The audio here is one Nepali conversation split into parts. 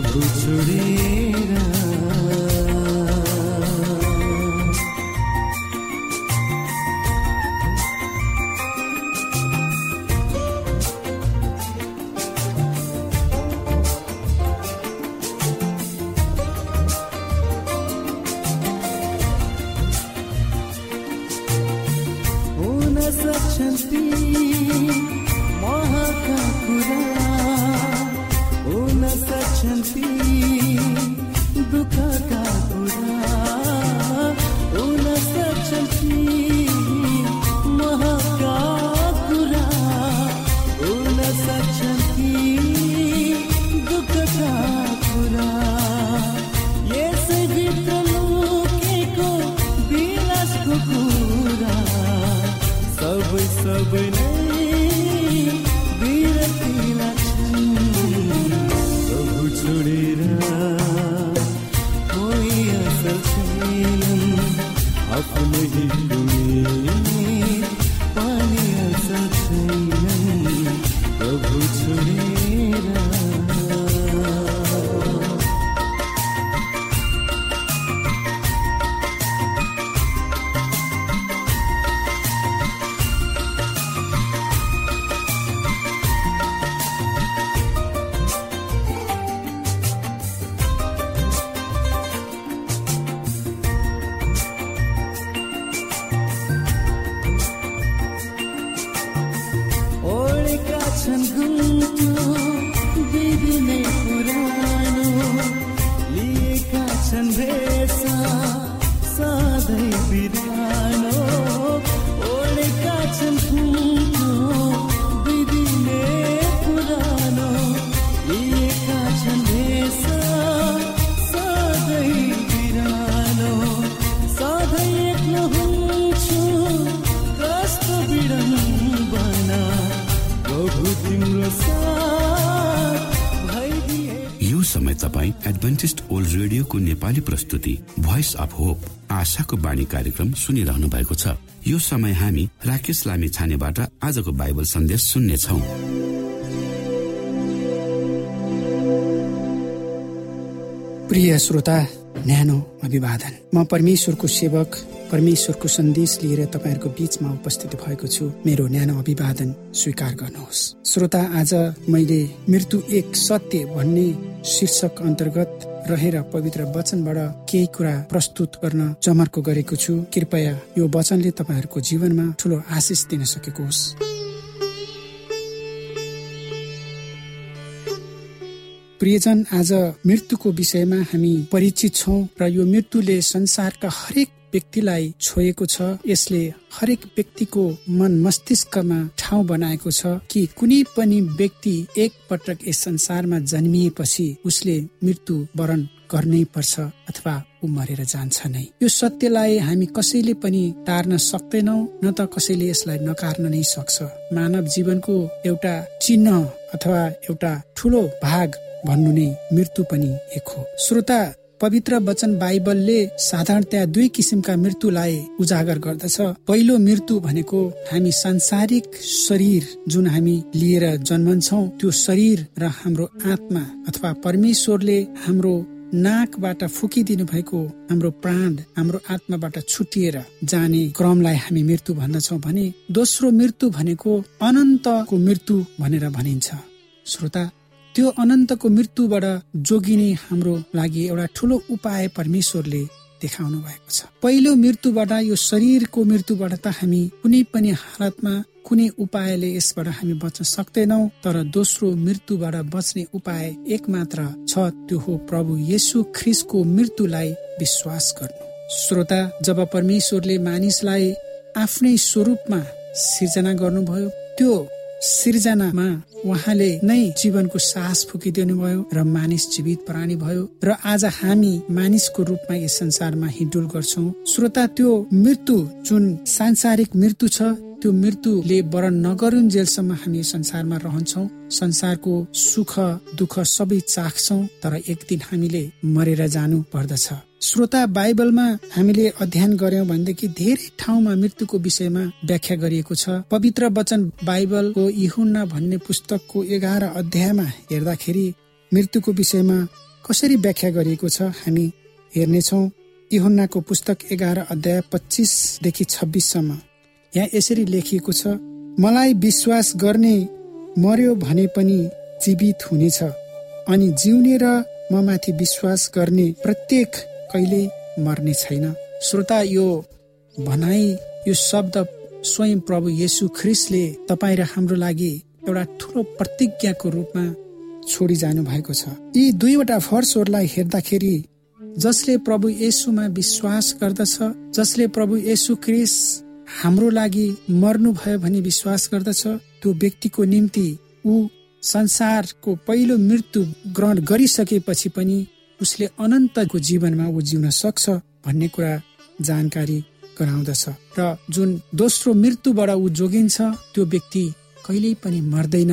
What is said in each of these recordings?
বুঝড়ি सबै नै बिरतिमा छन् प्रभु छोडेर कोही असल छैनन्। आफ्नो सा साधै विधान एडभेन्टिस्ट ओल्ड रेडियोको नेपाली प्रस्तुति भोइस अफ होप आशाको बाणी कार्यक्रम सुनिरहनु भएको छ। यो समय हामी राकेश लामी छानेबाट आजको बाइबल सन्देश सुन्नेछौ। प्रिय श्रोता न्यानो अभिवादन। म परमेश्वरको सेवक परमेश्वरको सन्देश लिएर तपाईँहरूको बीचमा उपस्थित भएको छु। मेरो न्यानो अभिवादन स्वीकार गर्नुहोस्। श्रोता आज मैले मृत्यु एक सत्य भन्ने शीर्षक अन्तर्गत रहेर पवित्र वचनबाट केही कुरा प्रस्तुत गर्न जमर्को गरेको छु। कृपया यो वचनले तपाईँहरूको जीवनमा ठुलो आशिष दिन सकेको होस् प्रियजन आज मृत्युको विषयमा हामी परिचित छौँ र यो मृत्युले संसारका हरेक व्यक्तिलाई छोएको छ। यसले हरेक व्यक्तिको मन मस्तिष्कमा ठाउँ बनाएको छ कि कुनै पनि व्यक्ति एक पटक यस संसारमा जन्मिएपछि उसले मृत्यु वरण गर्नै पर्छ अथवा ऊ मरेर जान्छ नै। यो सत्यलाई हामी कसैले पनि टार्न सक्दैनौ न त कसैले यसलाई नकार्न नै सक्छ। मानव जीवनको एउटा चिन्ह अथवा एउटा ठुलो भाग भन्नु नै मृत्यु पनि एक हो। श्रोता पवित्र वचन बाइबलले साधारणतया दुई किसिमका मृत्युलाई उजागर गर्दछ। पहिलो मृत्यु भनेको हामी सांसारिक शरीर जुन हामी लिएर जन्मन्छौ त्यो शरीर र हाम्रो आत्मा अथवा परमेश्वरले हाम्रो नाकबाट फुकिदिनु भएको हाम्रो प्राण हाम्रो आत्माबाट छुटिएर जाने क्रमलाई हामी मृत्यु भन्दछौ भने दोस्रो मृत्यु भनेको अनन्तको मृत्यु भनेर भनिन्छ। श्रोता त्यो अनन्तको मृत्युबाट जोगिने हाम्रो लागि एउटा ठुलो उपाय परमेश्वरले देखाउनु भएको छ। पहिलो मृत्युबाट यो शरीरको मृत्युबाट त हामी कुनै पनि हालतमा कुनै उपायले यसबाट हामी बच्न सक्दैनौ तर दोस्रो मृत्युबाट बच्ने उपाय एक मात्र छ त्यो हो प्रभु येसु ख्रिसको मृत्युलाई विश्वास गर्नु। श्रोता जब परमेश्वरले मानिसलाई आफ्नै स्वरूपमा सिर्जना गर्नुभयो त्यो सिर्जनामा उहाँले नै जीवनको सास फुकिदिनु भयो र मानिस जीवित प्राणी भयो र आज हामी मानिसको रूपमा यस संसारमा हिडुल गर्छौँ। श्रोता त्यो मृत्यु जुन सांसारिक मृत्यु छ त्यो मृत्युले वरण नगरुन्जेलसम्म हामी संसारमा रहन्छौ। संसारको सुख दुःख सबै चाख्छौ तर एक दिन हामीले मरेर जानु पर्दछ। श्रोता बाइबलमा हामीले अध्ययन गर्यौं भनेदेखि धेरै ठाउँमा मृत्युको विषयमा व्याख्या गरिएको छ। पवित्र वचन बाइबलको इहुन्ना भन्ने पुस्तकको एघार अध्यायमा हेर्दाखेरि मृत्युको विषयमा कसरी व्याख्या गरिएको छ हामी हेर्नेछौ। इहुन्नाको पुस्तक एघार अध्याय पच्चिसदेखि छब्बिससम्म। यहाँ यसरी लेखिएको छ मलाई विश्वास गर्ने मर्यो भने पनि जीवित हुनेछ अनि जिउने र म माथि विश्वास गर्ने प्रत्येक कहिले मर्ने छैन श्रोता यो भनाइ यो शब्द स्वयं प्रभु येसु ख्रिसले तपाईँ र हाम्रो लागि एउटा ठुलो प्रतिज्ञाको रूपमा छोडिजानु भएको छ। यी दुईवटा फर्सहरूलाई हेर्दाखेरि जसले प्रभु येसुमा विश्वास गर्दछ जसले प्रभु येसु क्रिस हाम्रो लागि मर्नु भयो भने विश्वास गर्दछ त्यो व्यक्तिको निम्ति ऊ संसारको पहिलो मृत्यु ग्रहण गरिसकेपछि पनि उसले अनन्तको जीवनमा ऊ जिउन सक्छ भन्ने कुरा जानकारी गराउँदछ। र जुन दोस्रो मृत्युबाट ऊ जोगिन्छ त्यो व्यक्ति कहिल्यै पनि मर्दैन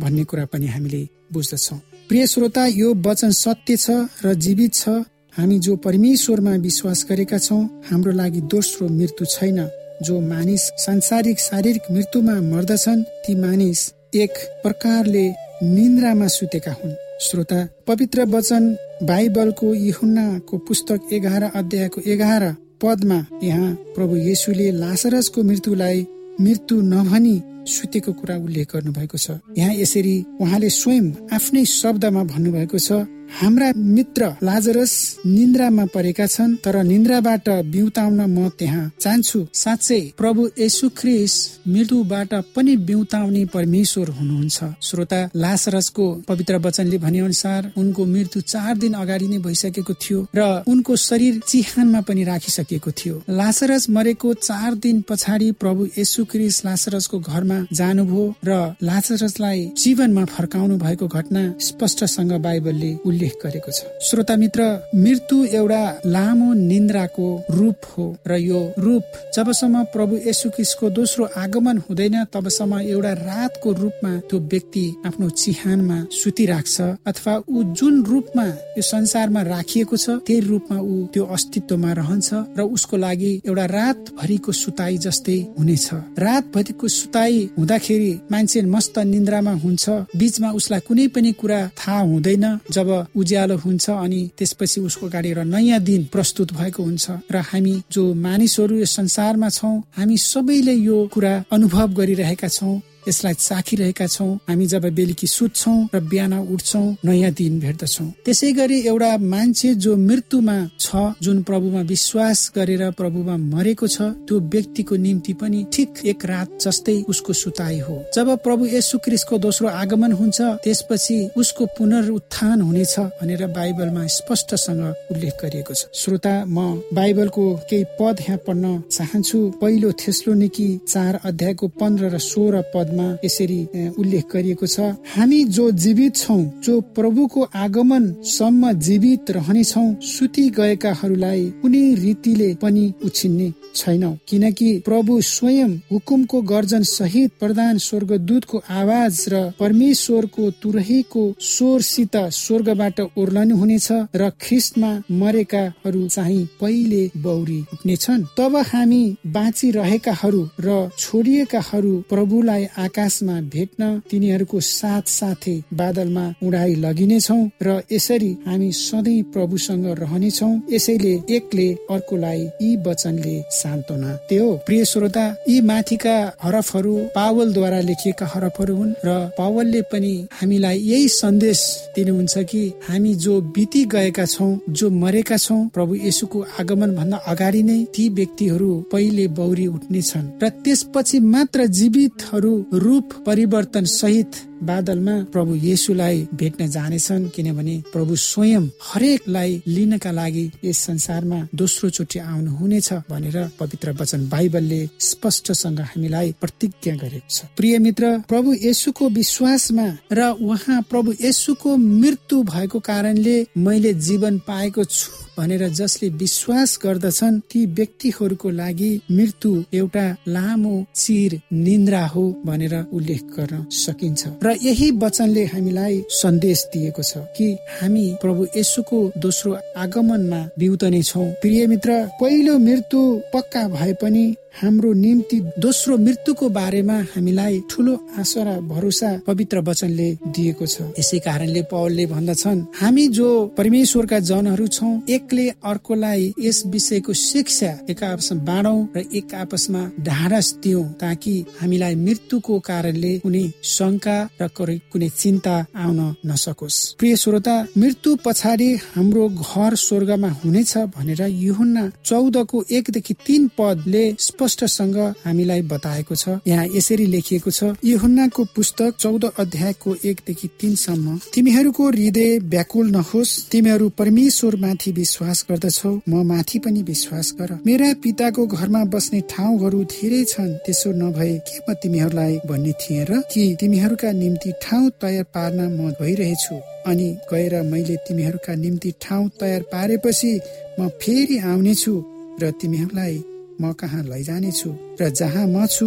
भन्ने कुरा पनि हामीले बुझ्दछौ। प्रिय श्रोता यो वचन सत्य छ र जीवित छ। हामी जो परमेश्वरमा विश्वास गरेका छौँ हाम्रो लागि दोस्रो मृत्यु छैन। जो मानिस सांसारिक शारीरिक मृत्युमा मर्दछन् ती मानिस एक प्रकारले निन्द्रामा सुतेका हुन्। श्रोता पवित्र वचन बाइबलको इहुन्नाको पुस्तक एघार अध्यायको एघार पदमा यहाँ प्रभु येसुले लासरसको मृत्युलाई मृत्यु नभनी सुतेको कुरा उल्लेख गर्नु भएको छ। यहाँ यसरी उहाँले स्वयं आफ्नै शब्दमा भन्नुभएको छ हाम्रा मित्र लाजरस निन्द्रामा परेका छन् तर निन्द्राबाट बिउताउन म त्यहाँ चाहन्छु साँच्चै प्रभु यसु ख्रिस मृत्युबाट पनि बिउताउने परमेश्वर हुनुहुन्छ। श्रोता लासरसको पवित्र वचनले भने अनुसार उनको मृत्यु चार दिन अगाडि नै भइसकेको थियो र उनको शरीर चिहानमा पनि राखिसकेको थियो। लासरस मरेको चार दिन पछाडि प्रभु यसु क्रिस लासरसको घरमा जानुभयो र लासरसलाई जीवनमा फर्काउनु भएको घटना स्पष्टसँग बाइबलले उल्लेख गरेको छ। श्रोता मित्र मृत्यु एउटा लामो निन्द्राको रूप हो र यो रूप जबसम्म प्रभु यसुकिसको दोस्रो आगमन हुँदैन तबसम्म एउटा रातको रूपमा त्यो व्यक्ति आफ्नो चिहानमा सुतिराख्छ अथवा ऊ जुन रूपमा यो संसारमा राखिएको छ त्यही रूपमा ऊ त्यो अस्तित्वमा रहन्छ र उसको लागि एउटा रातभरिको सुताई जस्तै हुनेछ। रातभरिको सुताई हुँदाखेरि मान्छे मस्त निन्द्रामा हुन्छ बिचमा उसलाई कुनै पनि कुरा थाहा हुँदैन जब उज्यालो हुन्छ अनि त्यसपछि उसको गाडी एउटा नयाँ दिन प्रस्तुत भएको हुन्छ। र हामी जो मानिसहरू यो संसारमा छौँ हामी सबैले यो कुरा अनुभव गरिरहेका छौँ। यसलाई चाखिरहेका छौँ। हामी जब बेलुकी सुत्छौँ र बिहान उठ्छौँ नयाँ दिन भेट्दछौँ। त्यसै गरी एउटा मान्छे जो मृत्युमा छ जुन प्रभुमा विश्वास गरेर प्रभुमा मरेको छ त्यो व्यक्तिको निम्ति पनि ठिक एक रात जस्तै उसको सुताई हो। जब प्रभु यसु क्रिस्टको दोस्रो आगमन हुन्छ त्यसपछि उसको पुनरुत्थान हुनेछ भनेर बाइबलमा स्पष्टसँग उल्लेख गरिएको छ। श्रोता म बाइबलको केही पद यहाँ पढ्न चाहन्छु। पहिलो थेस्लोनिकी चार अध्यायको पन्ध्र र सोह्र पदमा यसरी उल्लेख गरिएको छ। हामी जो जीवित छौ जो प्रभुको आगमन सम्म जीवित रहनेछौ सुति गएकाहरूलाई कुनै रीतिले पनि उछिन्ने छैनौ। किनकि प्रभु स्वयं हुकुमको गर्जन सहित प्रधान स्वर्गदूतको आवाज र परमेश्वरको तुरहीको स्वरसित स्वर्गबाट ओर्लनु हुनेछ र ख्रिस्टमा मरेकाहरू चाहिँ पहिले बौरी उठ्नेछन्। तब हामी बाँचिरहेकाहरू र छोडिएकाहरू प्रभुलाई आकाशमा भेट्न तिनीहरूको साथ साथै बादलमा उडाइ लगिनेछौ र यसरी हामी सधैँ प्रभुसँग रहनेछौ। यसैले एकले अर्कोलाई यी वचनले सान्त्वना त्यो प्रिय श्रोता यी माथिका हरफहरू पावलद्वारा लेखिएका हरफहरू हुन् र पावलले पनि हामीलाई यही सन्देश दिनुहुन्छ कि हामी जो बिति गएका छौँ जो मरेका छौँ प्रभु येसुको आगमन भन्दा अगाडि नै ती व्यक्तिहरू पहिले बौरी उठ्नेछन् र त्यसपछि मात्र जीवितहरू रूप परिवर्तन सहित बादलमा प्रभु येसुलाई भेट्न जानेछन् किनभने प्रभु स्वयं हरेकलाई लिनका लागि यस संसारमा दोस्रो चोटि आउनु हुनेछ भनेर पवित्र वचन बाइबलले स्पष्टसँग हामीलाई प्रतिज्ञा गरेको छ। प्रिय मित्र प्रभु येसुको विश्वासमा र उहाँ प्रभु येसुको मृत्यु भएको कारणले मैले जीवन पाएको छु भनेर जसले विश्वास गर्दछन् ती व्यक्तिहरूको लागि मृत्यु एउटा लामो चिर निन्द्रा हो भनेर उल्लेख गर्न सकिन्छ। र यही वचनले हामीलाई सन्देश दिएको छ कि हामी प्रभु यसुको दोस्रो आगमनमा बिउतने छौ। प्रिय मित्र पहिलो मृत्यु पक्का भए पनि हाम्रो निम्ति दोस्रो मृत्युको बारेमा हामीलाई ठुलो आशा र भरोसा पवित्र वचनले दिएको छ। यसै कारणले पौलले भन्दछन् हामी जो परमेश्वरका जनहरू छौ एकले अर्कोलाई यस विषयको शिक्षा एक आपसमा बाँडौ र एक आपसमा ढाडस दिउ ताकि हामीलाई मृत्युको कारणले कुनै शङ्का र कुनै चिन्ता आउन नसकोस्। प्रिय श्रोता मृत्यु पछाडि हाम्रो घर स्वर्गमा हुनेछ भनेर युहुन्ना चौधको एकदेखि तीन पदले स्पष्टसँग हामीलाई बताएको छ। यहाँ यसरी लेखिएको छ युहुन्नाको पुस्तक चौध अध्यायको एकदेखि तीनसम्म तिमीहरूको हृदय व्याकुल नहोस् तिमीहरू परमेश्वर माथि विश्वास गर्दछौ म माथि पनि विश्वास गर। मेरा पिताको घरमा बस्ने ठाउँहरू धेरै छन् त्यसो नभए के म तिमीहरूलाई भन्ने थिएँ र कि तिमीहरूका निम्ति ठाउँ तयार पार्न म गइरहेछु? अनि गएर मैले तिमीहरूका निम्ति ठाउँ तयार पारेपछि म फेरि आउनेछु र तिमीहरूलाई म कहाँ लैजानेछु र जहाँ म छु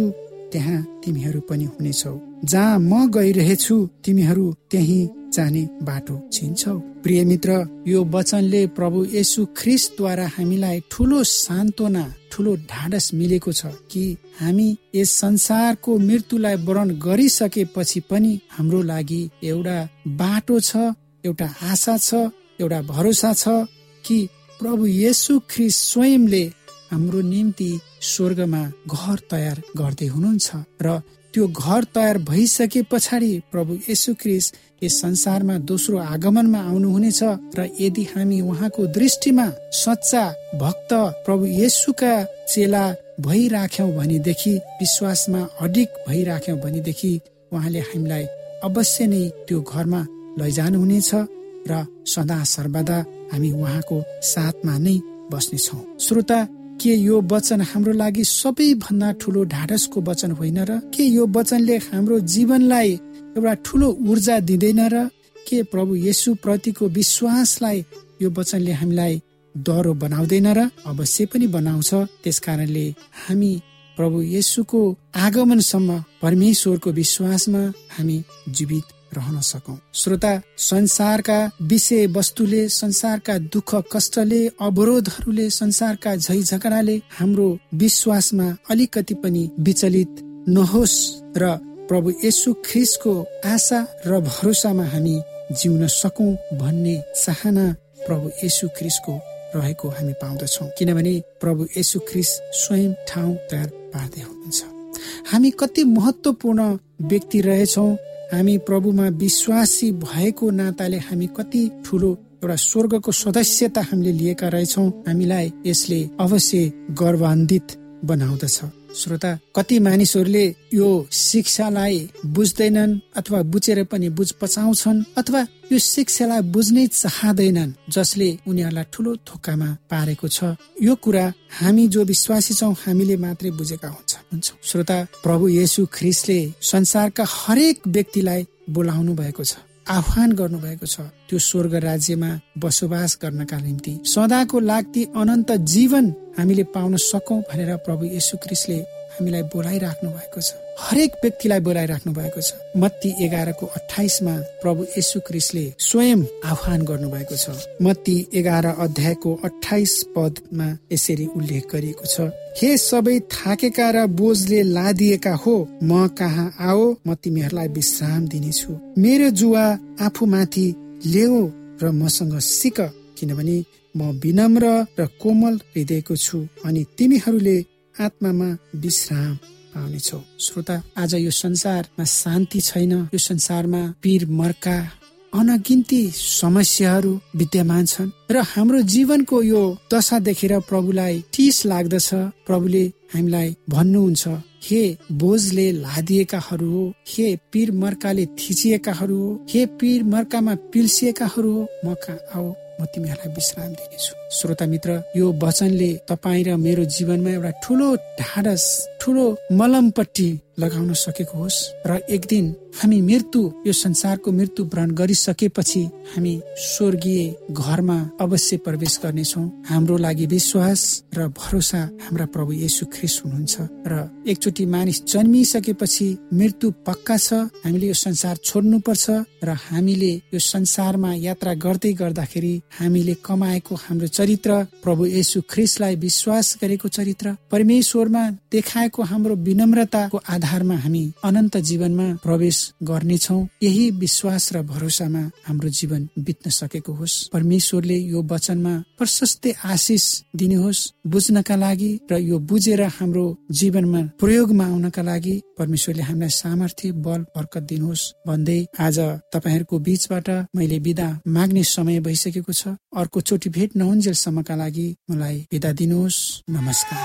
त्यहाँ तिमीहरू पनि हुनेछौ। जहाँ म गइरहेछु तिमीहरू त्यही जाने बाटो चिन्छौ प्रिय मित्र यो वचनले प्रभु येसु ख्रिसद्वारा हामीलाई ठुलो सान्त्वना ठुलो ढाडस मिलेको छ कि हामी यस संसारको मृत्युलाई वरण गरिसकेपछि पनि हाम्रो लागि एउटा बाटो छ एउटा आशा छ एउटा भरोसा छ कि प्रभु येसु ख्रिस स्वयंले हाम्रो निम्ति स्वर्गमा घर तयार गर्दै हुनुहुन्छ र त्यो घर तयार भइसके पछाडि प्रभु यसु क्रिस यस संसारमा दोस्रो आगमनमा आउनुहुनेछ र यदि हामी उहाँको दृष्टिमा सच्चा भक्त प्रभु येसुका चेला भइराख्यौँ भनेदेखि विश्वासमा अडिक भइराख्यौँ भनेदेखि उहाँले हामीलाई अवश्य नै त्यो घरमा लैजानुहुनेछ र सदा सर्वदा हामी उहाँको साथमा नै बस्नेछौँ। श्रोता के यो वचन हाम्रो लागि सबैभन्दा ठुलो ढाडसको वचन होइन र के यो वचनले हाम्रो जीवनलाई एउटा ठुलो ऊर्जा दिँदैन र के प्रभु येसु प्रतिको विश्वासलाई यो वचनले हामीलाई डह्रो बनाउँदैन र अवश्य पनि बनाउँछ। त्यस कारणले हामी प्रभु येसुको आगमनसम्म परमेश्वरको विश्वासमा हामी जीवित रहन सकौँ। श्रोता संसारका विषय वस्तुले संसारका दुःख कष्टले अवरोधहरूले संसारका झै झगडाले हाम्रो विश्वासमा अलिकति पनि विचलित नहोस् र प्रभु येसु ख्रिसको आशा र भरोसामा हामी जिउन सकौँ भन्ने चाहना प्रभु येसु ख्रिसको रहेको हामी पाउँदछौ। किनभने प्रभु येसु ख्रिस स्वयं ठाउँ तयार पार्दै हुनुहुन्छ। हामी कति महत्वपूर्ण व्यक्ति रहेछौँ हामी प्रभुमा विश्वासी भएको नाताले हामी कति ठुलो एउटा स्वर्गको सदस्यता हामीले लिएका रहेछौँ हामीलाई यसले अवश्य गर्वान्वित बनाउँदछ। श्रोता कति मानिसहरूले यो शिक्षालाई बुझ्दैनन् अथवा बुझेर पनि बुझ पचाउँछन् अथवा यो शिक्षालाई बुझ्नै चाहँदैनन् जसले उनीहरूलाई ठुलो थोकामा पारेको छ। यो कुरा हामी जो विश्वासी छौँ हामीले मात्रै बुझेका हुन्छ हुन्छ। श्रोता प्रभु येसु ख्रिसले संसारका हरेक व्यक्तिलाई बोलाउनु भएको छ आह्वान गर्नुभएको छ त्यो स्वर्ग राज्यमा बसोबास गर्नका निम्ति। सदाको लाग्ती अनन्त जीवन हामीले पाउन सकौँ भनेर प्रभु येसु क्रिस्टले हामीलाई बोलाइराख्नु भएको छ। हरेक व्यक्तिलाई बोलाइराख्नु भएको छ। मत्ती एघारको अठाइसमा प्रभु यशु क्रिस्टले स्वयं आह्वान गर्नु भएको छ। मत्ती एघार अध्यायको अठाइस पदमा यसरी उल्लेख गरिएको छ हे सबै थाकेका र बोझले लादिएका हो म कहाँ आओ? म तिमीहरूलाई विश्राम दिनेछु। मेरो जुवा आफूमाथि ल्याऊ र मसँग सिक किनभने म विनम्र र कोमल हृदयको छु अनि तिमीहरूले आत्मामा विश्राम पाउनेछौ। श्रोता आज यो संसारमा शान्ति छैन। यो संसारमा पीर मर्का अनगिन्ती समस्याहरू विद्यमान छन्। र हाम्रो जीवनको यो दशा देखेर प्रभुलाई टिस लाग्दछ। प्रभुले हामीलाई भन्नुहुन्छ हे बोझले लादिएकाहरू हो हे पीर मर्काले थिचिएकाहरू हो हे पीर मर्कामा पिल्सिएकाहरू हो म आओ म तिमीहरूलाई विश्राम दिनेछु। श्रोता मित्र यो वचनले तपाईँ र मेरो जीवनमा एउटा ठुलो ढाडस ठुलो मलमपट्टि लगाउन सकेको होस् र एक दिन हामी मृत्यु यो संसारको मृत्यु व्रण गरिसकेपछि हामी स्वर्गीय घरमा अवश्य प्रवेश गर्नेछौ। हाम्रो लागि विश्वास र भरोसा हाम्रा प्रभु येसु ख्रिस हुनुहुन्छ र एकचोटि मानिस जन्मिसकेपछि मृत्यु पक्का छ हामीले यो संसार छोड्नु पर्छ र हामीले यो संसारमा यात्रा गर्दै गर्दाखेरि हामीले कमाएको हाम्रो चरित्र प्रभु येसु ख्रिसलाई विश्वास गरेको चरित्र परमेश्वरमा देखाएको हाम्रो विनम्रताको आधारमा हामी अनन्त जीवनमा प्रवेश गर्नेछौ। यही विश्वास र भरोसामा हाम्रो जीवन बित्न सकेको होस्। परमेश्वरले यो वचनमा प्रशस्तै आशिष दिनुहोस् बुझ्नका लागि र यो बुझेर हाम्रो जीवनमा प्रयोगमा आउनका लागि परमेश्वरले हामीलाई सामर्थ्य बल बरकत दिनुहोस्। भन्दै आज तपाईँहरूको बीचबाट मैले विदा माग्ने समय भइसकेको छ। अर्को चोटि भेट नहुन्जेलसम्मका लागि मलाई विदा दिनुहोस्। नमस्कार।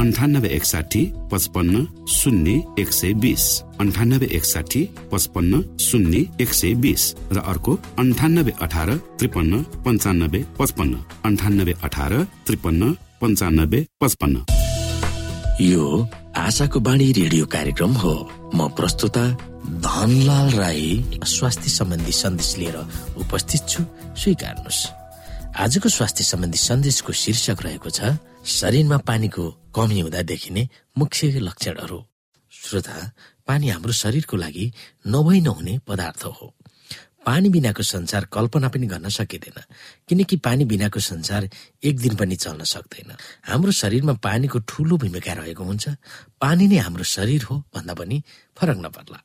अन्ठानब्बे एकसाठी पचपन्न शून्य एक सय बिस। अन्ठानब्बे एकसाठी पचपन्न शून्य एक सय बिस। र अर्को अन्ठानब्बे अठार त्रिपन्न पन्चानब्बे पचपन्न। अन्ठानब्बे अठार त्रिपन्न पन्चानब्बे पचपन्न। यो आशाको बाणी रेडियो कार्यक्रम हो। म प्रस्तुता धनलाल राई स्वास्थ्य सम्बन्धी सन्देश लिएर उपस्थित छु। स्वीकार्नुहोस्। आजको स्वास्थ्य सम्बन्धी सन्देशको शीर्षक रहेको छ शरीरमा पानीको कमी हुँदा देखिने मुख्य लक्षणहरू। श्रोता पानी हाम्रो शरीरको लागि नभई नहुने पदार्थ हो। पानी बिनाको संसार कल्पना पनि गर्न सकिँदैन किनकि पानी बिनाको संसार एक दिन पनि चल्न सक्दैन। हाम्रो शरीरमा पानीको ठूलो भूमिका रहेको हुन्छ। पानी नै हाम्रो शरीर हो भन्दा पनि फरक नपर्ला।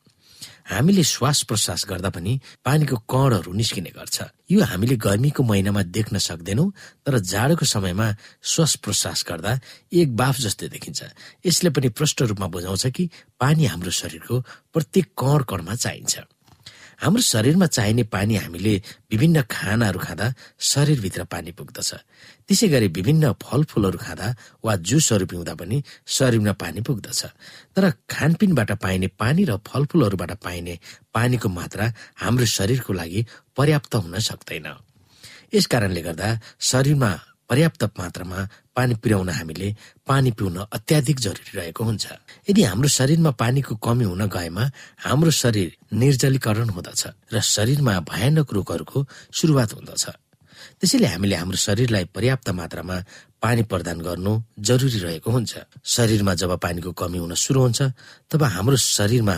हामीले श्वास प्रश्वास गर्दा पनि पानीको कणहरू निस्किने गर्छ। यो हामीले गर्मीको महिनामा देख्न सक्दैनौँ तर जाडोको समयमा श्वास प्रश्वास गर्दा एक बाफ जस्तै देखिन्छ। यसले पनि प्रष्ट रूपमा बुझाउँछ कि पानी हाम्रो शरीरको प्रत्येक कण कणमा चाहिन्छ। हाम्रो शरीरमा चाहिने पानी हामीले विभिन्न खानाहरू खाँदा शरीरभित्र पानी पुग्दछ। त्यसै गरी विभिन्न फलफुलहरू खाँदा वा जुसहरू पिउँदा पनि शरीरमा पानी पुग्दछ। तर खानपिनबाट पाइने पानी र फलफुलहरूबाट पाइने पानीको मात्रा हाम्रो शरीरको लागि पर्याप्त हुन सक्दैन। यस कारणले गर्दा शरीरमा पर्याप्त मात्रामा पानी पुर्याउन हामीले पानी पिउन अत्याधिक जरुरी रहेको हुन्छ। यदि हाम्रो शरीरमा पानीको कमी हुन गएमा हाम्रो शरीर निर्जलीकरण हुँदछ र शरीरमा भयानक रोगहरूको सुरुवात हुँदछ। त्यसैले हामीले हाम्रो शरीरलाई पर्याप्त मात्रामा पानी प्रदान गर्नु जरुरी रहेको हुन्छ। शरीरमा जब पानीको कमी हुन सुरु हुन्छ तब हाम्रो शरीरमा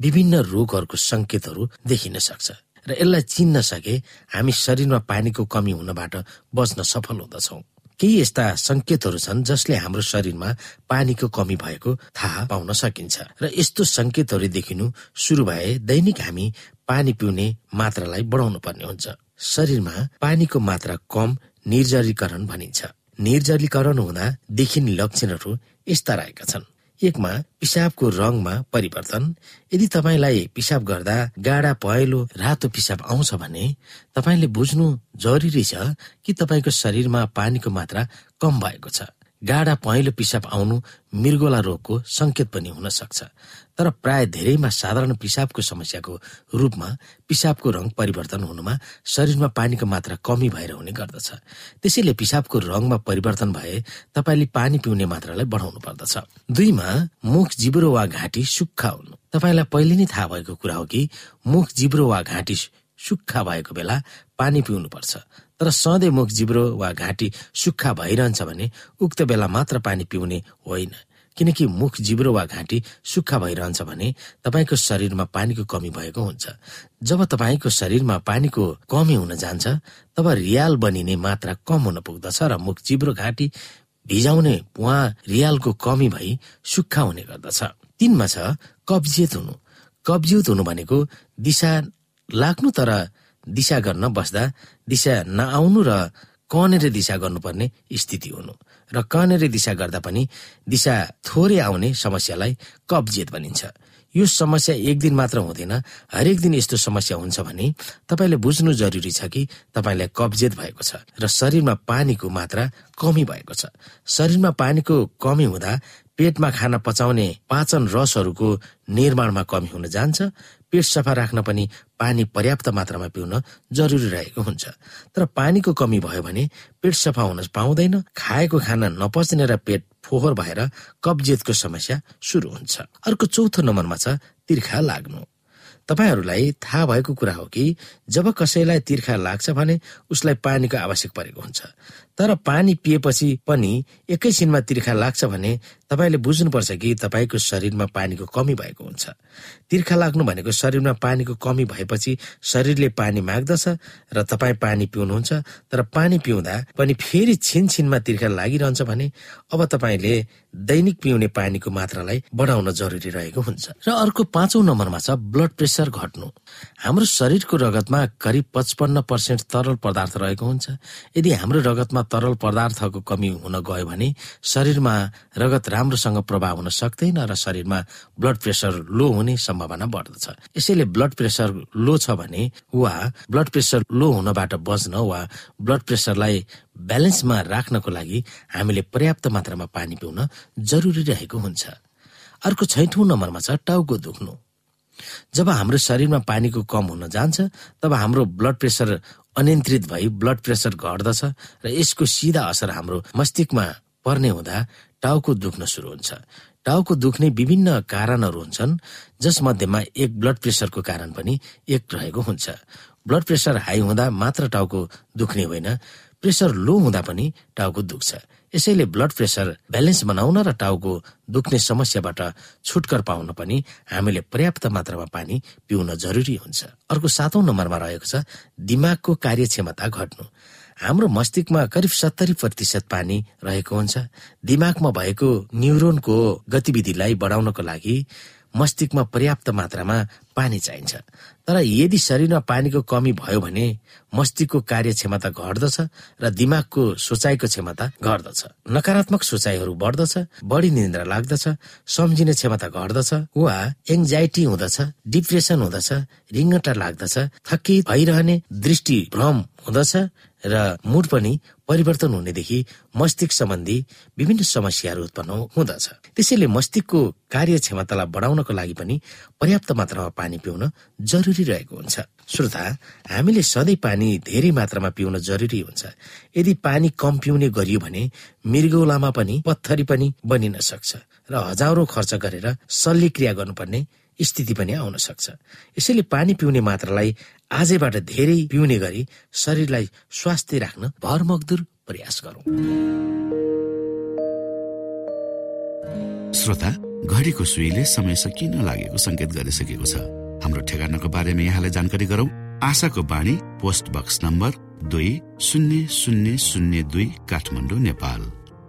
विभिन्न रोगहरूको संकेतहरू देखिन सक्छ। र यसलाई चिन्न सके हामी शरीरमा पानीको कमी हुनबाट बच्न सफल हुँदछौ। केही यस्ता संकेतहरू छन् जसले हाम्रो शरीरमा पानीको कमी भएको थाहा पाउन सकिन्छ। र यस्तो संकेतहरू देखिनु सुरु भए दैनिक हामी पानी पिउने मात्रालाई बढाउनु पर्ने हुन्छ। शरीरमा पानीको मात्रा कम निर्जलीकरण भनिन्छ। निर्जलीकरण हुँदा देखिने लक्षणहरू यस्ता रहेका छन्। एकमा पिसाबको रङमा परिवर्तन। यदि तपाईँलाई पिसाब गर्दा गाडा पहेँलो रातो पिसाब आउँछ भने तपाईँले बुझ्नु जरुरी छ कि तपाईँको शरीरमा पानीको मात्रा कम भएको छ। गाडा पहेँलो पिसाब आउनु मृगोला रोगको संकेत पनि हुन सक्छ। तर प्राय धेरैमा साधारण पिसाबको समस्याको रूपमा पिसाबको रङ परिवर्तन हुनुमा शरीरमा पानीको मात्रा कमी भएर हुने गर्दछ। त्यसैले पिसाबको रङमा परिवर्तन भए तपाईँले पानी पिउने मात्रालाई बढाउनु पर्दछ। दुईमा मुख जिब्रो वा घाँटी सुक्खा हुनु। तपाईँलाई पहिले नै थाहा भएको कुरा हो कि मुख जिब्रो वा घाँटी सुक्खा भएको बेला पानी पिउनु पर्छ तर सधैँ मुख जिब्रो वा घाँटी सुक्खा भइरहन्छ भने उक्त बेला मात्र पानी पिउने होइन। किनकि मुख जिब्रो वा घाँटी सुक्खा भइरहन्छ भने तपाईँको शरीरमा पानीको कमी भएको हुन्छ। जब तपाईँको शरीरमा पानीको कमी हुन जान्छ तब रियाल बनिने मात्रा कम हुन पुग्दछ र मुख जिब्रो घाँटी भिजाउने पुवा रियालको कमी भई सुक्खा हुने गर्दछ। तिनमा छ कब्जियत हुनु। कब्जियत हुनु भनेको दिशा लाग्नु तर दिशा गर्न बस्दा दिशा नआउनु र कनेर दिशा गर्नुपर्ने स्थिति हुनु र कनेर दिशा गर्दा पनि दिशा थोरै आउने समस्यालाई कब्जियत भनिन्छ। यो समस्या एक दिन मात्र हुँदैन। हरेक दिन यस्तो समस्या हुन्छ भने तपाईँले बुझ्नु जरुरी छ कि तपाईँलाई कब्जियत भएको छ र शरीरमा पानीको मात्रा कमी भएको छ। शरीरमा पानीको कमी हुँदा पेटमा खाना पचाउने पाचन रसहरूको निर्माणमा कमी हुन जान्छ। पेट सफा राख्न पनि पानी पर्याप्त मात्रामा पिउन जरुरी रहेको हुन्छ। तर पानीको कमी भयो भने पेट सफा हुन पाउँदैन खाएको खाना नपच्ने र पेट फोहोर भएर कब्जियतको समस्या सुरु हुन्छ। अर्को चौथो नम्बरमा छ तिर्खा लाग्नु। तपाईँहरूलाई थाहा भएको कुरा हो कि जब कसैलाई तिर्खा लाग्छ भने उसलाई पानीको आवश्यक परेको हुन्छ। तर पानी पिएपछि पनि एकैछिनमा तिर्खा लाग्छ भने तपाईँले बुझ्नुपर्छ कि तपाईँको शरीरमा पानीको कमी भएको हुन्छ। तिर्खा लाग्नु भनेको शरीरमा पानीको कमी भएपछि शरीरले पानी माग्दछ र तपाईँ पानी पिउनुहुन्छ तर पानी पिउँदा पनि फेरि छिन छिनमा तिर्खा लागिरहन्छ भने अब तपाईँले दैनिक पिउने पानीको मात्रालाई बढाउन जरुरी रहेको हुन्छ। र अर्को पाँचौं नम्बरमा छ ब्लड प्रेसर घट्नु। हाम्रो शरीरको रगतमा करिब पचपन्न पर्सेन्ट तरल पदार्थ रहेको हुन्छ। यदि हाम्रो रगतमा तरल पदार्थको कमी हुन गयो भने शरीरमा रगत राम्रोसँग प्रभाव हुन सक्दैन र शरीरमा ब्लड प्रेसर लो हुने सम्भावना बढ्दछ। यसैले ब्लड प्रेसर लो छ भने वा ब्लड प्रेसर लो हुनबाट बच्न वा ब्लड प्रेसरलाई ब्यालेन्समा राख्नको लागि हामीले पर्याप्त मात्रामा पानी पिउन जरुरी रहेको हुन्छ। अर्को छैठौँ नम्बरमा छ टाउको दुख्नु। जब हाम्रो शरीरमा पानीको कम हुन जान्छ तब हाम्रो ब्लड प्रेसर अनियन्त्रित भई ब्लड प्रेसर घट्दछ र यसको सिधा असर हाम्रो मस्तिष्कमा पर्ने हुँदा टाउको दुख्न सुरु हुन्छ। टाउको दुख्ने विभिन्न कारणहरू हुन्छन् जसमध्येमा एक ब्लड प्रेसरको कारण पनि एक रहेको हुन्छ। ब्लड प्रेसर हाई हुँदा मात्र टाउको दुख्ने होइन प्रेसर लो हुँदा पनि टाउको दुख्छ। यसैले ब्लड प्रेसर ब्यालेन्स बनाउन र टाउको दुख्ने समस्याबाट छुटकर पाउन पनि हामीले पर्याप्त मात्रामा पानी पिउन जरुरी हुन्छ। अर्को सातौं नम्बरमा रहेको छ दिमागको कार्यक्षमता घट्नु। हाम्रो मस्तिष्कमा करिब सत्तरी प्रतिशत पानी रहेको हुन्छ। दिमागमा भएको न्युरोनको गतिविधिलाई बढाउनको लागि मस्तिष्कमा पर्याप्त मात्रामा पानी चाहिन्छ। तर यदि शरीरमा पानीको कमी भयो भने मस्तिष्कको कार्यक्षमता घट्दछ र दिमागको सोचाइको क्षमता घट्दछ। नकारात्मक सोचाइहरू बढ्दछ बढी निन्द्रा लाग्दछ सम्झिने क्षमता घट्दछ वा एङ्जाइटी हुँदछ डिप्रेसन हुँदछ रिङ्गटा लाग्दछ थकित भइरहने दृष्टि भ्रम हुँदछ र मुड पनि परिवर्तन हुनेदेखि मस्तिष्क सम्बन्धी विभिन्न समस्याहरू उत्पन्न हुँदछ। त्यसैले मस्तिष्कको कार्य क्षमतालाई बढाउनको लागि पनि पर्याप्त मात्रामा पानी पिउन जरुरी रहेको हुन्छ। श्रोता हामीले सधैँ पानी धेरै मात्रामा पिउन जरुरी हुन्छ। यदि पानी कम पिउने गरियो भने मृगौलामा पनि पत्थरी पनि बनिन सक्छ र हजारौं खर्च गरेर शल्यक्रिया गर्नुपर्ने स्थिति पनि आउन सक्छ। यसैले पानी पिउने मात्रालाई आजैबाट धेरै पिउने गरी शरीरलाई स्वास्थ्य राख्न भरमगदुर प्रयास गरौँ। श्रोता घडीको सुईले समय सकिन लागेको संकेत गरिसकेको छ? हाम्रो ठेगानाको बारेमा यहाँलाई जानकारी गरौं। आशाको बाणी पोस्ट बक्स नम्बर दुई शून्य शून्य शून्य दुई काठमाडौँ नेपाल।